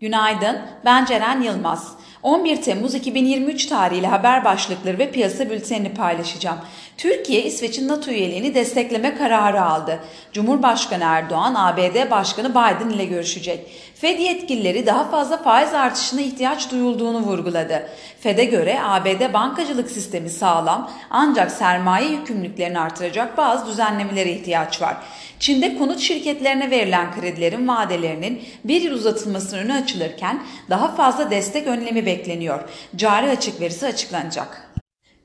Günaydın, ben Ceren Yılmaz. 11 Temmuz 2023 tarihli haber başlıkları ve piyasa bültenini paylaşacağım. Türkiye, İsveç'in NATO üyeliğini destekleme kararı aldı. Cumhurbaşkanı Erdoğan, ABD Başkanı Biden ile görüşecek. Fed yetkilileri daha fazla faiz artışına ihtiyaç duyulduğunu vurguladı. Fed'e göre ABD bankacılık sistemi sağlam ancak sermaye yükümlülüklerini artıracak bazı düzenlemelere ihtiyaç var. Çin'de konut şirketlerine verilen kredilerin vadelerinin bir yıl uzatılmasının önü açılırken daha fazla destek önlemi bekleniyor. Cari açık verisi açıklanacak.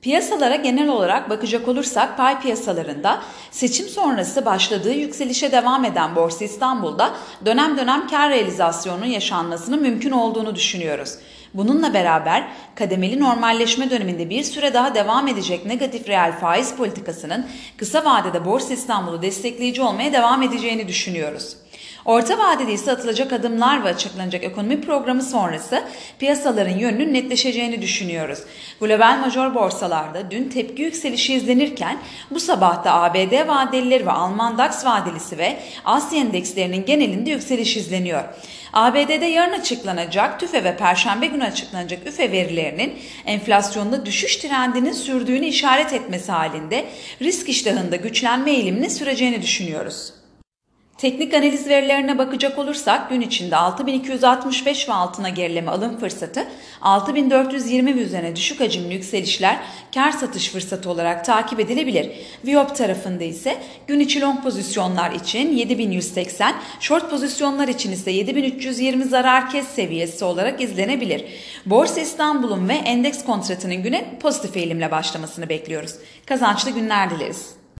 Piyasalara genel olarak bakacak olursak pay piyasalarında seçim sonrası başladığı yükselişe devam eden Borsa İstanbul'da dönem dönem kar realizasyonunun yaşanmasının mümkün olduğunu düşünüyoruz. Bununla beraber kademeli normalleşme döneminde bir süre daha devam edecek negatif reel faiz politikasının kısa vadede Borsa İstanbul'u destekleyici olmaya devam edeceğini düşünüyoruz. Orta vadede ise atılacak adımlar ve açıklanacak ekonomi programı sonrası piyasaların yönünün netleşeceğini düşünüyoruz. Global major borsalarda dün tepki yükselişi izlenirken bu sabah da ABD vadelileri ve Alman DAX vadelisi ve Asya endekslerinin genelinde yükseliş izleniyor. ABD'de yarın açıklanacak TÜFE ve Perşembe günü açıklanacak üfe verilerinin enflasyonda düşüş trendinin sürdüğünü işaret etmesi halinde risk iştahında güçlenme eğiliminin süreceğini düşünüyoruz. Teknik analiz verilerine bakacak olursak gün içinde 6265 ve altına gerileme alım fırsatı, 6420 ve üzerine düşük hacimli yükselişler kar satış fırsatı olarak takip edilebilir. Viyop tarafında ise gün içi long pozisyonlar için 7180, short pozisyonlar için ise 7320 zarar kes seviyesi olarak izlenebilir. Borsa İstanbul'un ve endeks kontratının güne pozitif eğilimle başlamasını bekliyoruz. Kazançlı günler dileriz.